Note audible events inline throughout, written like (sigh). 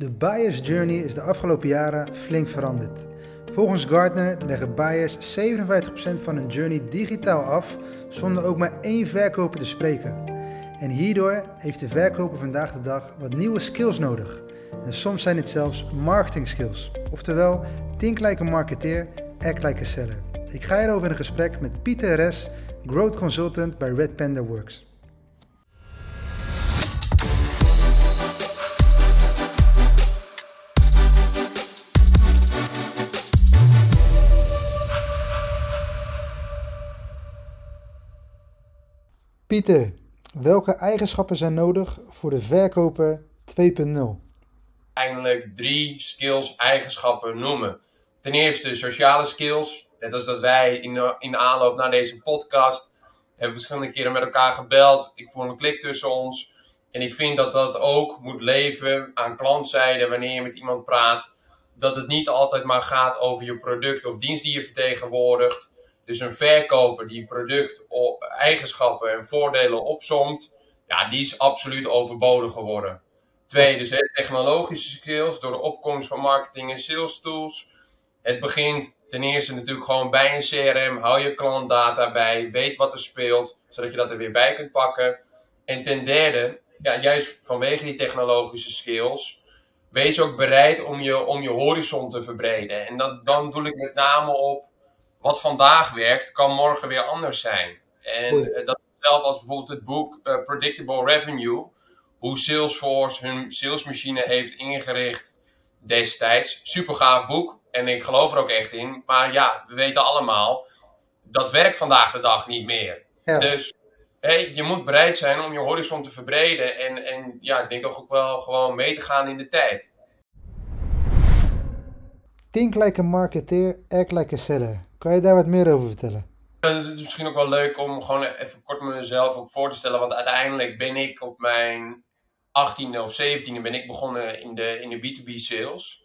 De buyer's journey is de afgelopen jaren flink veranderd. Volgens Gartner leggen buyers 57% van hun journey digitaal af zonder ook maar één verkoper te spreken. En hierdoor heeft de verkoper vandaag de dag wat nieuwe skills nodig. En soms zijn het zelfs marketing skills. Oftewel, think like a marketeer, act like a seller. Ik ga hierover in gesprek met Pieter Res, Growth Consultant bij Red Panda Works. Pieter, welke eigenschappen zijn nodig voor de verkoper 2.0? Eindelijk drie skills, eigenschappen noemen. Ten eerste sociale skills. Net als dat wij in de, in de aanloop naar deze podcast hebben verschillende keren met elkaar gebeld. Ik voel een klik tussen ons. En ik vind dat dat ook moet leven aan klantzijde wanneer je met iemand praat. Dat het niet altijd maar gaat over je product of dienst die je vertegenwoordigt. Dus een verkoper die product, eigenschappen en voordelen opzomt, ja, die is absoluut overbodig geworden. Twee, dus technologische skills door de opkomst van marketing en sales tools. Het begint ten eerste natuurlijk gewoon bij een CRM. Hou je klantdata bij, weet wat er speelt, zodat je dat er weer bij kunt pakken. En ten derde, ja, juist vanwege die technologische skills, wees ook bereid om je, om je horizon te verbreden. En dat, dan doe ik met name op wat vandaag werkt, kan morgen weer anders zijn. En uh, dat is zelf als bijvoorbeeld het boek uh, Predictable Revenue, hoe Salesforce hun salesmachine heeft ingericht destijds. Super gaaf boek en ik geloof er ook echt in. Maar ja, we weten allemaal, dat werkt vandaag de dag niet meer. Ja. Dus hey, je moet bereid zijn om je horizon te verbreden en, en ja, ik denk toch ook wel gewoon mee te gaan in de tijd. Think like a marketeer, act like a seller. Kan je daar wat meer over vertellen? Het is misschien ook wel leuk om gewoon even kort mezelf ook voor te stellen. Want uiteindelijk ben ik op mijn 18e of 17e ben ik begonnen in de, in de B2B sales.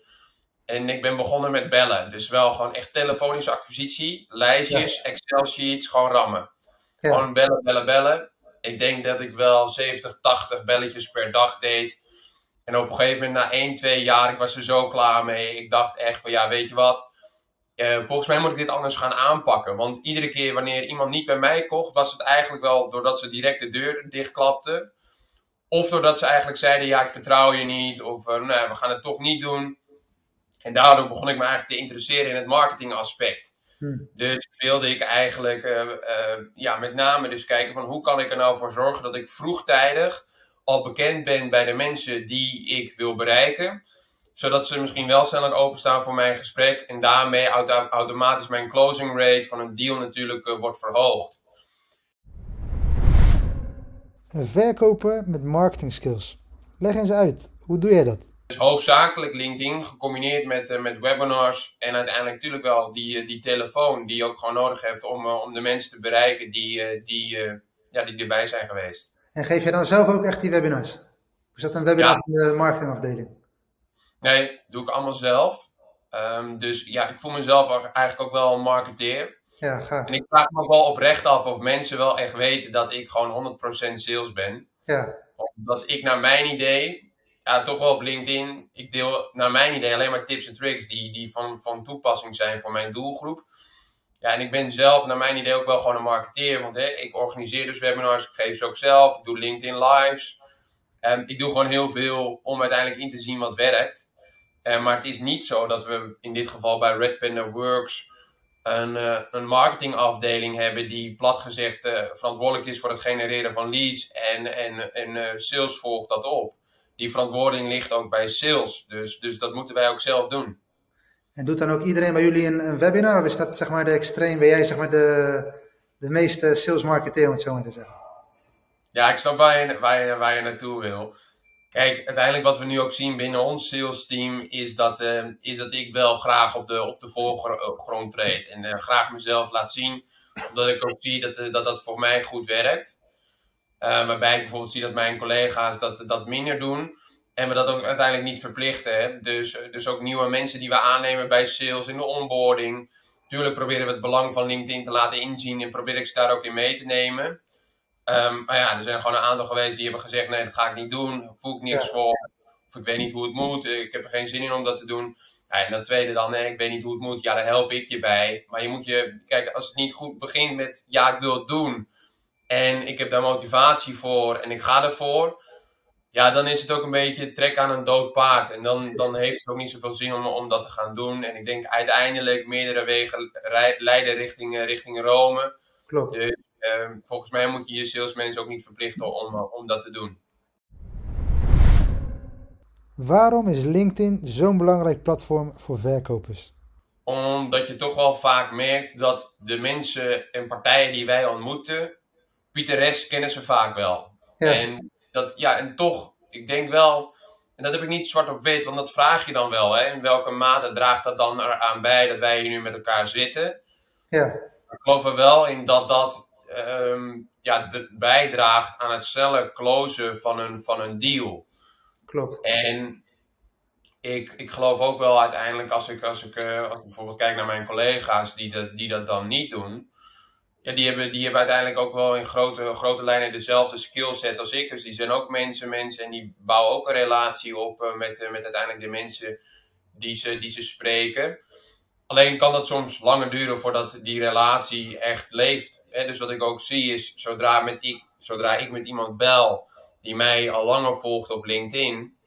En ik ben begonnen met bellen. Dus wel gewoon echt telefonische acquisitie, lijstjes, Excel sheets, gewoon rammen. Ja. Gewoon bellen, bellen, bellen. Ik denk dat ik wel 70, 80 belletjes per dag deed. En op een gegeven moment na 1, 2 jaar, ik was er zo klaar mee. Ik dacht echt van ja, weet je wat uh, volgens mij moet ik dit anders gaan aanpakken. Want iedere keer wanneer iemand niet bij mij kocht, was het eigenlijk wel doordat ze direct de deur dichtklapten. Of doordat ze eigenlijk zeiden, ja, ik vertrouw je niet. Of uh, nee, we gaan het toch niet doen. En daardoor begon ik me eigenlijk te interesseren in het marketingaspect. Hmm. Dus wilde ik eigenlijk uh, ja, met name dus kijken van hoe kan ik er nou voor zorgen dat ik vroegtijdig al bekend ben bij de mensen die ik wil bereiken zodat ze misschien wel sneller openstaan voor mijn gesprek. En daarmee automatisch mijn closing rate van een deal natuurlijk uh, wordt verhoogd. Een verkoper met marketing skills. Leg eens uit, hoe doe jij dat? Dus hoofdzakelijk LinkedIn, gecombineerd met, uh, met webinars en uiteindelijk natuurlijk wel die, uh, die telefoon die je ook gewoon nodig hebt om, om de mensen te bereiken die, die, ja, die erbij zijn geweest. En geef jij dan zelf ook echt die webinars? Hoe is dat een webinar ja. in de marketingafdeling? Nee, doe ik allemaal zelf. Um, dus ja, ik voel mezelf eigenlijk ook wel een marketeer. Ja, gaaf. En ik vraag me ook wel oprecht af of mensen wel echt weten dat ik gewoon 100% sales ben. Ja. Omdat ik naar mijn idee, ja, toch wel op LinkedIn, ik deel naar mijn idee alleen maar tips en tricks die, die van, van toepassing zijn voor mijn doelgroep. Ja, en ik ben zelf naar mijn idee ook wel gewoon een marketeer. Want hè, ik organiseer dus webinars, ik geef ze ook zelf, ik doe LinkedIn lives. Um, ik doe gewoon heel veel om uiteindelijk in te zien wat werkt. Uh, maar het is niet zo dat we in dit geval bij Red Panda Works een, uh, een marketingafdeling hebben die plat gezegd uh, verantwoordelijk is voor het genereren van leads en, en, en sales volgt dat op. Die verantwoording ligt ook bij sales, dus, dus dat moeten wij ook zelf doen. En doet dan ook iedereen bij jullie een, een webinar of is dat zeg maar de extreem, ben jij zeg maar de, de meeste sales marketeer om het zo maar te zeggen? Ja, ik snap waar je, waar je, waar je naartoe wil. Kijk, uiteindelijk wat we nu ook zien binnen ons sales team is dat, uh, is dat ik wel graag op de, op de voorgrond treed. En uh, graag mezelf laat zien, omdat ik ook zie dat uh, dat, dat voor mij goed werkt. waarbij ik bijvoorbeeld zie dat mijn collega's dat, dat minder doen. En we dat ook uiteindelijk niet verplichten. Dus, dus ook nieuwe mensen die we aannemen bij sales in de onboarding. Tuurlijk proberen we het belang van LinkedIn te laten inzien en probeer ik ze daar ook in mee te nemen. Um, maar ja, er zijn gewoon een aantal geweest die hebben gezegd: nee, dat ga ik niet doen. Voel ik niks voor. Of ik weet niet hoe het moet, ik heb er geen zin in om dat te doen. Ja, en dat tweede dan, nee, ik weet niet hoe het moet. Ja, daar help ik je bij. Maar je moet je, kijk, als het niet goed begint met, ja, ik wil het doen. En ik heb daar motivatie voor en ik ga ervoor. Ja, dan is het ook een beetje trek aan een dood paard. En dan, dan heeft het ook niet zoveel zin om, om dat te gaan doen. En ik denk uiteindelijk meerdere wegen leiden richting, richting Rome. Klopt. Dus ehm, volgens mij moet je je salesmensen ook niet verplichten om, om dat te doen. Waarom is LinkedIn zo'n belangrijk platform voor verkopers? Omdat je toch wel vaak merkt dat de mensen en partijen die wij ontmoeten, Pieter kennen ze vaak wel. Ja. En, dat, ja, en toch, ik denk wel, en dat heb ik niet zwart op wit, want dat vraag je dan wel. Hè, in welke mate draagt dat dan eraan bij dat wij hier nu met elkaar zitten? Ja. Ik geloof er wel in dat dat um, ja, bijdraagt aan het snelle closen van een, van een deal. Klopt. En ik, ik geloof ook wel uiteindelijk, als ik, als ik, uh, als ik bijvoorbeeld kijk naar mijn collega's die dat, die dat dan niet doen, ja, die, hebben, die hebben uiteindelijk ook wel in grote, grote lijnen dezelfde skillset als ik. Dus die zijn ook mensen, mensen en die bouwen ook een relatie op uh, met, uh, met uiteindelijk de mensen die ze, die ze spreken. Alleen kan dat soms langer duren voordat die relatie echt leeft. Hè? Dus wat ik ook zie is, zodra, met ik, zodra ik met iemand bel die mij al langer volgt op LinkedIn,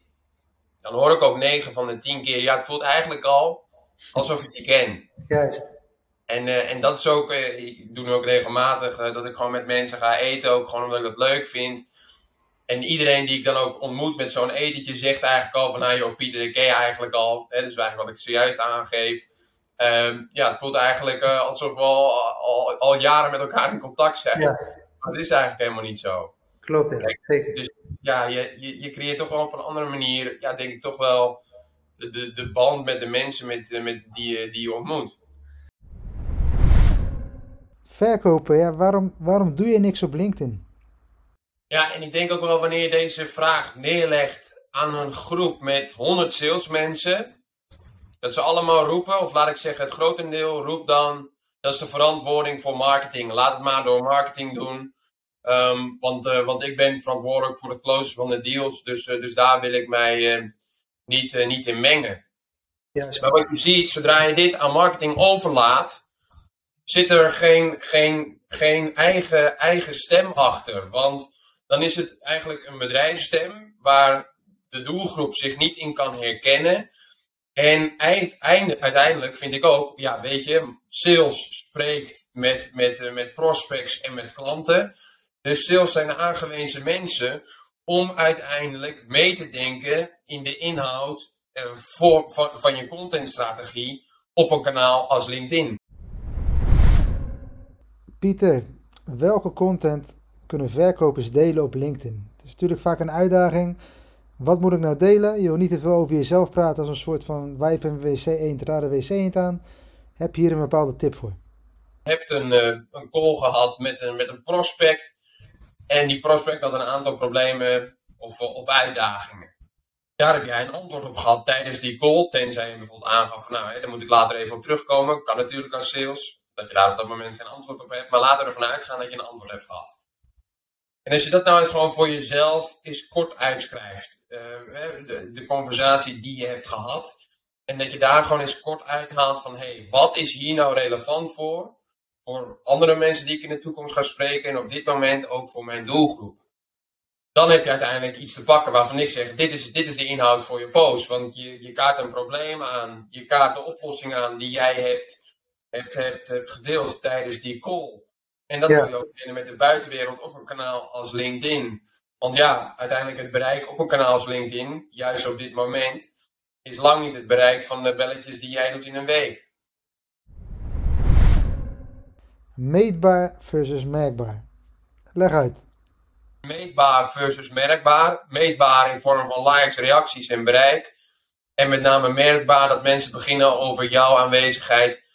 dan hoor ik ook 9 van de 10 keer, ja, het voelt eigenlijk al alsof ik die ken. Juist. En, uh, en dat is ook, uh, ik doe nu ook regelmatig, uh, dat ik gewoon met mensen ga eten, ook gewoon omdat ik dat leuk vind. En iedereen die ik dan ook ontmoet met zo'n etentje zegt eigenlijk al van, nou joh Pieter, ik ken je eigenlijk al. Hè, dus eigenlijk wat ik zojuist aangeef. Um, ja, het voelt eigenlijk alsof we al, al, al, jaren met elkaar in contact zijn. Ja. Maar dat is eigenlijk helemaal niet zo. Klopt, ja. zeker. Dus ja, je, je, je, creëert toch wel op een andere manier, ja, denk ik toch wel de, de, de band met de mensen met, met die, die je ontmoet. Verkopen, ja, waarom, waarom doe je niks op LinkedIn? Ja, en ik denk ook wel wanneer je deze vraag neerlegt aan een groep met 100 salesmensen, dat ze allemaal roepen, of laat ik zeggen, het grotendeel roept dan, dat is de verantwoording voor marketing. Laat het maar door marketing doen. Um, want, uh, want ik ben verantwoordelijk voor het closen van de deals, dus, uh, dus daar wil ik mij uh, niet, niet in mengen. Juist. Maar wat je ziet, zodra je dit aan marketing overlaat, zit er geen, geen, geen eigen, eigen stem achter. Want dan is het eigenlijk een bedrijfsstem waar de doelgroep zich niet in kan herkennen. En eind, uiteindelijk vind ik ook, ja, weet je, sales spreekt met, met, met prospects en met klanten. Dus sales zijn aangewezen mensen om uiteindelijk mee te denken in de inhoud eh, voor, van, van je contentstrategie op een kanaal als LinkedIn. Pieter, welke content kunnen verkopers delen op LinkedIn? Het is natuurlijk vaak een uitdaging. Wat moet ik nou delen? Je wil niet te veel over jezelf praten als een soort van wijf en wc eend, raar wc eend aan. Heb je hier een bepaalde tip voor? Je hebt een, uh, een call gehad met een, met een prospect. En die prospect had een aantal problemen of, of uitdagingen. Daar heb jij een antwoord op gehad tijdens die call. Tenzij je bijvoorbeeld aangaf van nou, hè, daar moet ik later even op terugkomen. Kan natuurlijk als sales. Dat je daar op dat moment geen antwoord op hebt. Maar laten we ervan uitgaan dat je een antwoord hebt gehad. En als je dat nou eens gewoon voor jezelf eens kort uitschrijft. Uh, de, de, conversatie die je hebt gehad. En dat je daar gewoon eens kort uithaalt van hé, hey, wat is hier nou relevant voor? Voor andere mensen die ik in de toekomst ga spreken. En op dit moment ook voor mijn doelgroep. Dan heb je uiteindelijk iets te pakken waarvan ik zeg: dit is, dit is de inhoud voor je post. Want je, je kaart een probleem aan. Je kaart de oplossing aan die jij hebt, hebt, hebt, hebt gedeeld tijdens die call. En dat ja. wil je ook delen met de buitenwereld op een kanaal als LinkedIn. Want ja, uiteindelijk het bereik op een kanaal als LinkedIn, juist op dit moment, is lang niet het bereik van de belletjes die jij doet in een week. Meetbaar versus merkbaar. Leg uit. Meetbaar versus merkbaar. Meetbaar in vorm van likes, reacties en bereik. En met name merkbaar dat mensen beginnen over jouw aanwezigheid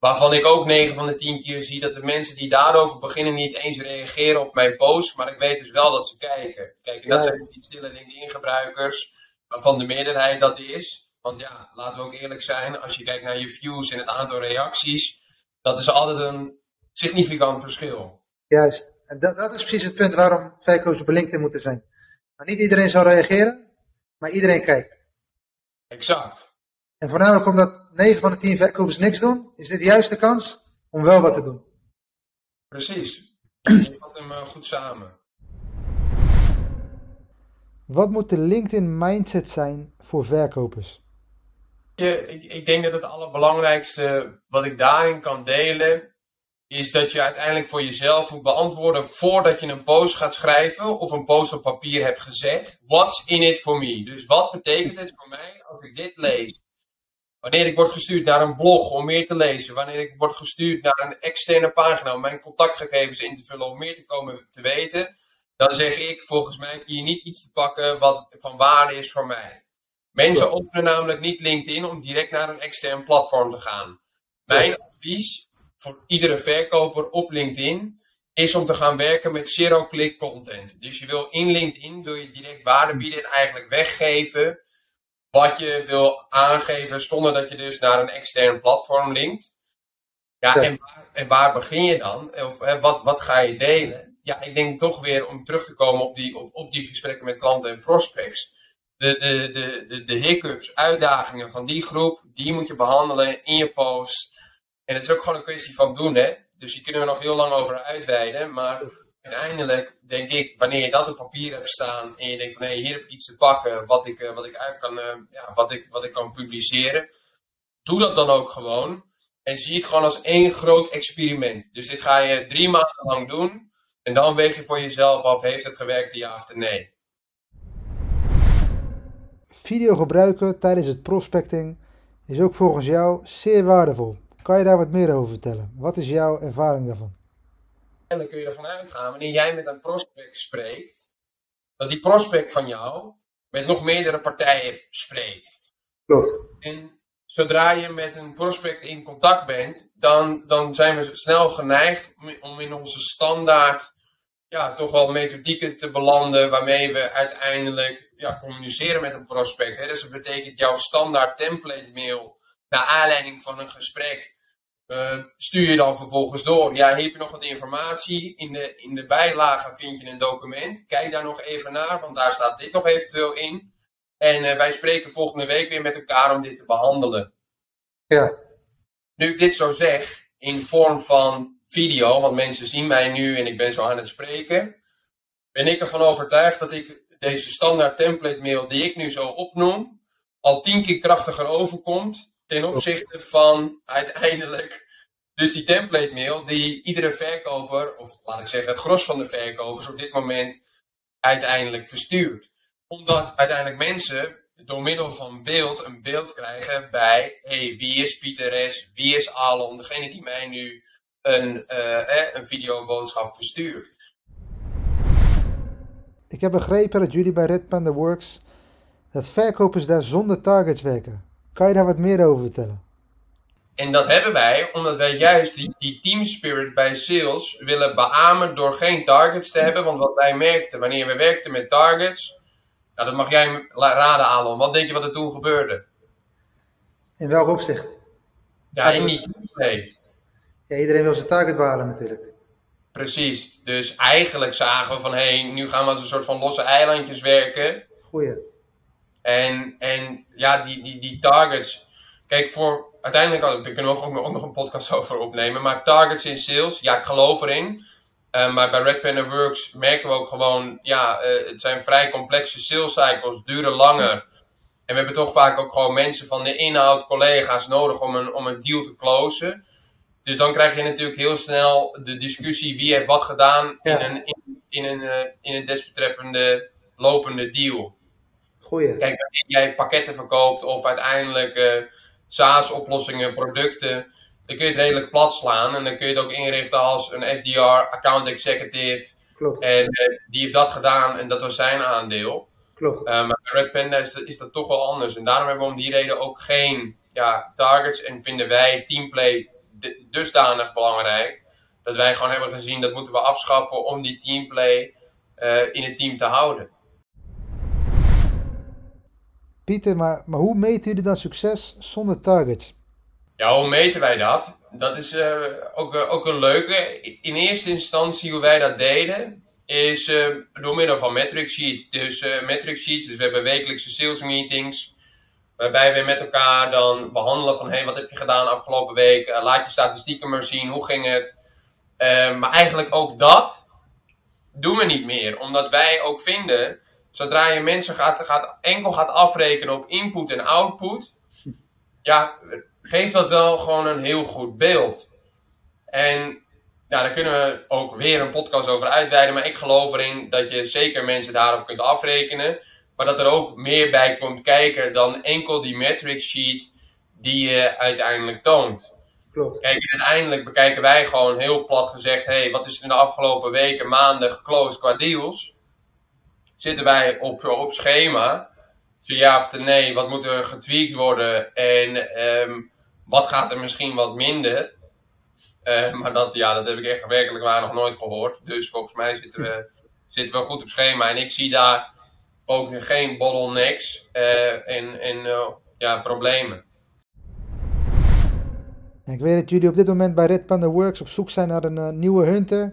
Waarvan ik ook 9 van de 10 keer zie dat de mensen die daarover beginnen niet eens reageren op mijn post. Maar ik weet dus wel dat ze kijken. Kijk, en dat zijn die stille LinkedIn-gebruikers, waarvan de meerderheid dat is. Want ja, laten we ook eerlijk zijn, als je kijkt naar je views en het aantal reacties, dat is altijd een significant verschil. Juist. En dat, dat is precies het punt waarom verkopers op LinkedIn moeten zijn. Maar niet iedereen zal reageren. maar iedereen kijkt. Exact. En voornamelijk omdat 9 van de 10 verkopers niks doen, is dit de juiste kans om wel wat te doen. Precies. (clears throat) Je vat hem eh, goed samen. Wat moet de LinkedIn mindset zijn voor verkopers? Ik, ik denk dat het allerbelangrijkste wat ik daarin kan delen, is dat je uiteindelijk voor jezelf moet beantwoorden voordat je een post gaat schrijven of een post op papier hebt gezet. What's in it for me? Dus wat betekent het voor mij als ik dit lees? Wanneer ik word gestuurd naar een blog om meer te lezen, wanneer ik word gestuurd naar een externe pagina om mijn contactgegevens in te vullen om meer te komen te weten, dan zeg ik volgens mij hier niet iets te pakken wat van waarde is voor mij. Mensen openen namelijk niet LinkedIn om direct naar een extern platform te gaan. Mijn advies voor iedere verkoper op LinkedIn is om te gaan werken met zero-click content. Dus je wil in LinkedIn wil je direct waarde bieden en eigenlijk weggeven wat je wil aangeven zonder dat je dus naar een extern platform linkt. Ja, Ja. En, waar, en waar begin je dan? Of eh, wat, wat ga je delen? Ja, ik denk toch weer om terug te komen op die, op, op die gesprekken met klanten en prospects. De, de, de, de, de hiccups, uitdagingen van die groep, die moet je behandelen in je post. En het is ook gewoon een kwestie van doen, hè. Dus hier kunnen we nog heel lang over uitweiden. Maar uiteindelijk denk ik, wanneer je dat op papier hebt staan en je denkt van hé, hier heb ik iets te pakken wat ik, eh, wat ik uit kan, eh, ja, wat ik, wat ik kan publiceren. Doe dat dan ook gewoon. En zie het gewoon als één groot experiment. Dus dit ga je drie maanden lang doen. En dan weeg je voor jezelf af, heeft het gewerkt, ja of nee. Video gebruiken tijdens het prospecting is ook volgens jou zeer waardevol. Kan je daar wat meer over vertellen? Wat is jouw ervaring daarvan? En dan kun je ervan uitgaan, wanneer jij met een prospect spreekt, dat die prospect van jou met nog meerdere partijen spreekt. Klopt. En zodra je met een prospect in contact bent, dan, dan zijn we snel geneigd om- in onze standaard ja, toch wel methodieken te belanden waarmee we uiteindelijk ja, communiceren met een prospect. Hè. Dus dat betekent jouw standaard template mail naar aanleiding van een gesprek. Eh, stuur je dan vervolgens door. Ja, heb je nog wat informatie? In de, in de bijlage vind je een document. Kijk daar nog even naar, want daar staat dit nog eventueel in. En eh, wij spreken volgende week weer met elkaar om dit te behandelen. Ja, Nu ik dit zo zeg, in vorm van video, want mensen zien mij nu en ik ben zo aan het spreken, ben ik ervan overtuigd dat ik deze standaard template mail die ik nu zo opnoem, al tien keer krachtiger overkomt ten opzichte van uiteindelijk dus die template mail die iedere verkoper, of laat ik zeggen het gros van de verkopers op dit moment uiteindelijk verstuurt. Omdat uiteindelijk mensen door middel van beeld een beeld krijgen bij hey, wie is Pieter S., wie is Alon, degene die mij nu een, eh, eh, een videoboodschap verstuurt. ik heb begrepen dat jullie bij Red Panda Works dat verkopers daar zonder targets werken. Kan je daar wat meer over vertellen? En dat hebben wij omdat wij juist die, die team spirit bij sales willen beamen door geen targets te hebben. Want wat wij merkten, wanneer we werkten met targets, nou, dat mag jij raden Alon. Wat denk je wat er toen gebeurde? In welk opzicht? Ja, in die nee. Ja, iedereen wil zijn target behalen natuurlijk. Precies. Dus eigenlijk zagen we van, hé, hey, nu gaan we als een soort van losse eilandjes werken. Goeie. En, en ja, die, die, die targets. Kijk, voor uiteindelijk, daar kunnen we ook, nog- ook nog een podcast (laughs) over opnemen. Maar targets in sales, ja, ik geloof erin. Eh, maar bij Red Panda Works merken we ook gewoon, ja, eh, het zijn vrij complexe sales cycles, duren langer. En we hebben toch vaak ook gewoon mensen van de inhoud, collega's nodig om een, om een deal te closen. Dus dan krijg je natuurlijk heel snel de discussie wie heeft wat gedaan Ja. in, een, in, in, een, eh, in een desbetreffende lopende deal. Goeie. Kijk, wanneer jij pakketten verkoopt of uiteindelijk eh, SaaS-oplossingen, producten, dan kun je het redelijk plat slaan. En dan kun je het ook inrichten als een SDR, account executive. Klopt. En eh, die heeft dat gedaan en dat was zijn aandeel. Klopt. Eh, maar bij Red Panda is, is dat toch wel anders. En daarom hebben we om die reden ook geen ja, targets. En vinden wij teamplay dusdanig belangrijk. Dat wij gewoon hebben gezien dat moeten we afschaffen om die teamplay in het team te houden. Maar, maar hoe meten jullie dan succes zonder targets? Ja, hoe meten wij dat? Dat is eh, ook, eh, ook een leuke. In eerste instantie hoe wij dat deden, is door middel van metric sheet. Dus metric sheets, dus we hebben wekelijkse sales meetings. Waarbij we met elkaar dan behandelen van hey, wat heb je gedaan afgelopen week? laat je statistieken maar zien, hoe ging het? maar eigenlijk ook dat doen we niet meer. Omdat wij ook vinden, zodra je mensen gaat, gaat, enkel gaat afrekenen op input en output, ja, geeft dat wel gewoon een heel goed beeld. En ja, daar kunnen we ook weer een podcast over uitweiden. Maar ik geloof erin dat je zeker mensen daarop kunt afrekenen. Maar dat er ook meer bij komt kijken dan enkel die metric sheet die je uiteindelijk toont. Klopt. Kijk, uiteindelijk bekijken wij gewoon heel plat gezegd: hey, wat is er in de afgelopen weken, maanden geclosed qua deals? Zitten wij op, op schema? Zo ja of nee, wat moet er getweakt worden? En ehm, wat gaat er misschien wat minder? Uh, maar dat, ja, dat heb ik echt werkelijk waar nog nooit gehoord. Dus volgens mij zitten we, zitten we goed op schema. En ik zie daar ook geen bottlenecks uh, en, en uh, ja, problemen. Ik weet dat jullie op dit moment bij Red Panda Works op zoek zijn naar een nieuwe hunter.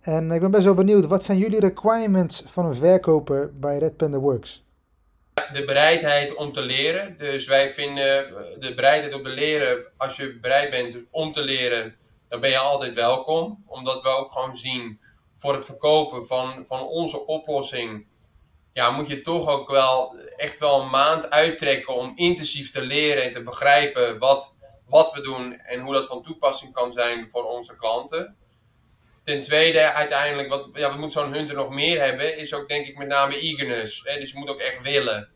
En ik ben best wel benieuwd, wat zijn jullie requirements van een verkoper bij Red Panda Works? De bereidheid om te leren. Dus wij vinden de bereidheid om te leren, als je bereid bent om te leren, dan ben je altijd welkom. Omdat we ook gewoon zien, voor het verkopen van, van onze oplossing, ja, moet je toch ook wel echt wel een maand uittrekken om intensief te leren en te begrijpen wat, wat we doen en hoe dat van toepassing kan zijn voor onze klanten. Ten tweede, uiteindelijk, wat, ja, wat moet zo'n hunter nog meer hebben, is ook denk ik met name eagerness. Hè? Dus je moet ook echt willen.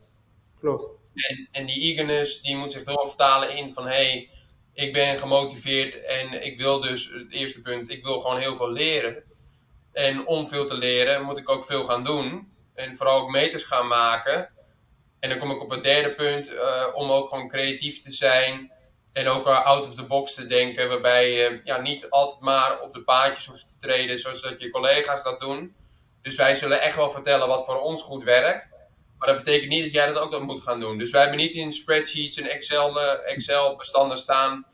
Klopt. En, en die eagerness, die moet zich doorvertalen in van, hé, hey, ik ben gemotiveerd en ik wil dus, het eerste punt, ik wil gewoon heel veel leren. En om veel te leren moet ik ook veel gaan doen. En vooral ook meters gaan maken. En dan kom ik op het derde punt, uh, om ook gewoon creatief te zijn. En ook uh, out of the box te denken, waarbij ja, niet altijd maar op de paadjes hoeft te treden zoals dat je collega's dat doen. Dus wij zullen echt wel vertellen wat voor ons goed werkt. Maar dat betekent niet dat jij dat ook dan moet gaan doen. Dus wij hebben niet in spreadsheets en Excel, uh, Excel bestanden staan.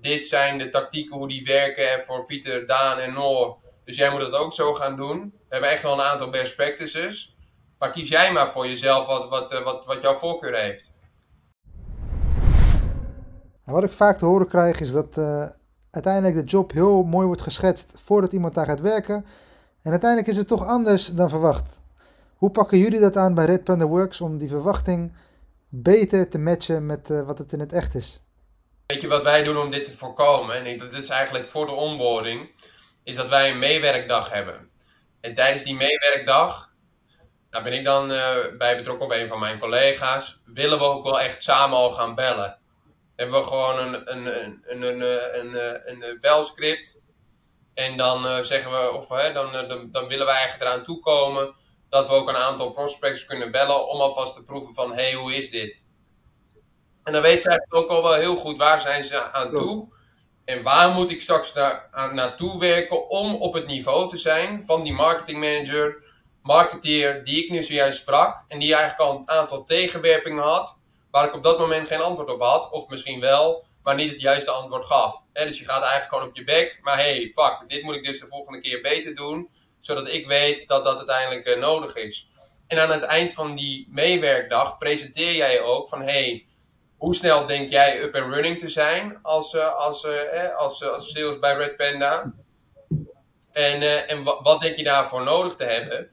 Dit zijn de tactieken, hoe die werken voor Pieter, Daan en Noor. Dus jij moet dat ook zo gaan doen. We hebben echt wel een aantal best practices. Maar kies jij maar voor jezelf wat, wat, eh, wat, wat jouw voorkeur heeft. Wat ik vaak te horen krijg is dat uh, uiteindelijk de job heel mooi wordt geschetst voordat iemand daar gaat werken. En uiteindelijk is het toch anders dan verwacht. Hoe pakken jullie dat aan bij Red Panda Works om die verwachting beter te matchen met uh, wat het in het echt is? Weet je wat wij doen om dit te voorkomen? En dat is eigenlijk voor de onboarding, is dat wij een meewerkdag hebben. En tijdens die meewerkdag, daar ben ik dan uh, bij betrokken, of een van mijn collega's, willen we ook wel echt samen al gaan bellen hebben we gewoon een, een, een, een, een, een, een belscript. En dan uh, zeggen we, of hè, dan, dan, dan willen we eigenlijk eraan toekomen dat we ook een aantal prospects kunnen bellen om alvast te proeven van, hé, hey, hoe is dit? En dan weten ze eigenlijk ook al wel heel goed waar zijn ze aan toe. En waar moet ik straks na, aan, naartoe werken om op het niveau te zijn van die marketingmanager, marketeer die ik nu zojuist sprak. En die eigenlijk al een aantal tegenwerpingen had waar ik op dat moment geen antwoord op had. Of misschien wel, maar niet het juiste antwoord gaf. dus je gaat eigenlijk gewoon op je bek. Maar hey, fuck, dit moet ik dus de volgende keer beter doen. Zodat ik weet dat dat uiteindelijk uh, nodig is. En aan het eind van die meewerkdag presenteer jij ook van hey, hoe snel denk jij up and running te zijn als, uh, als, uh, als, als sales bij Red Panda? En, en wat denk je daarvoor nodig te hebben?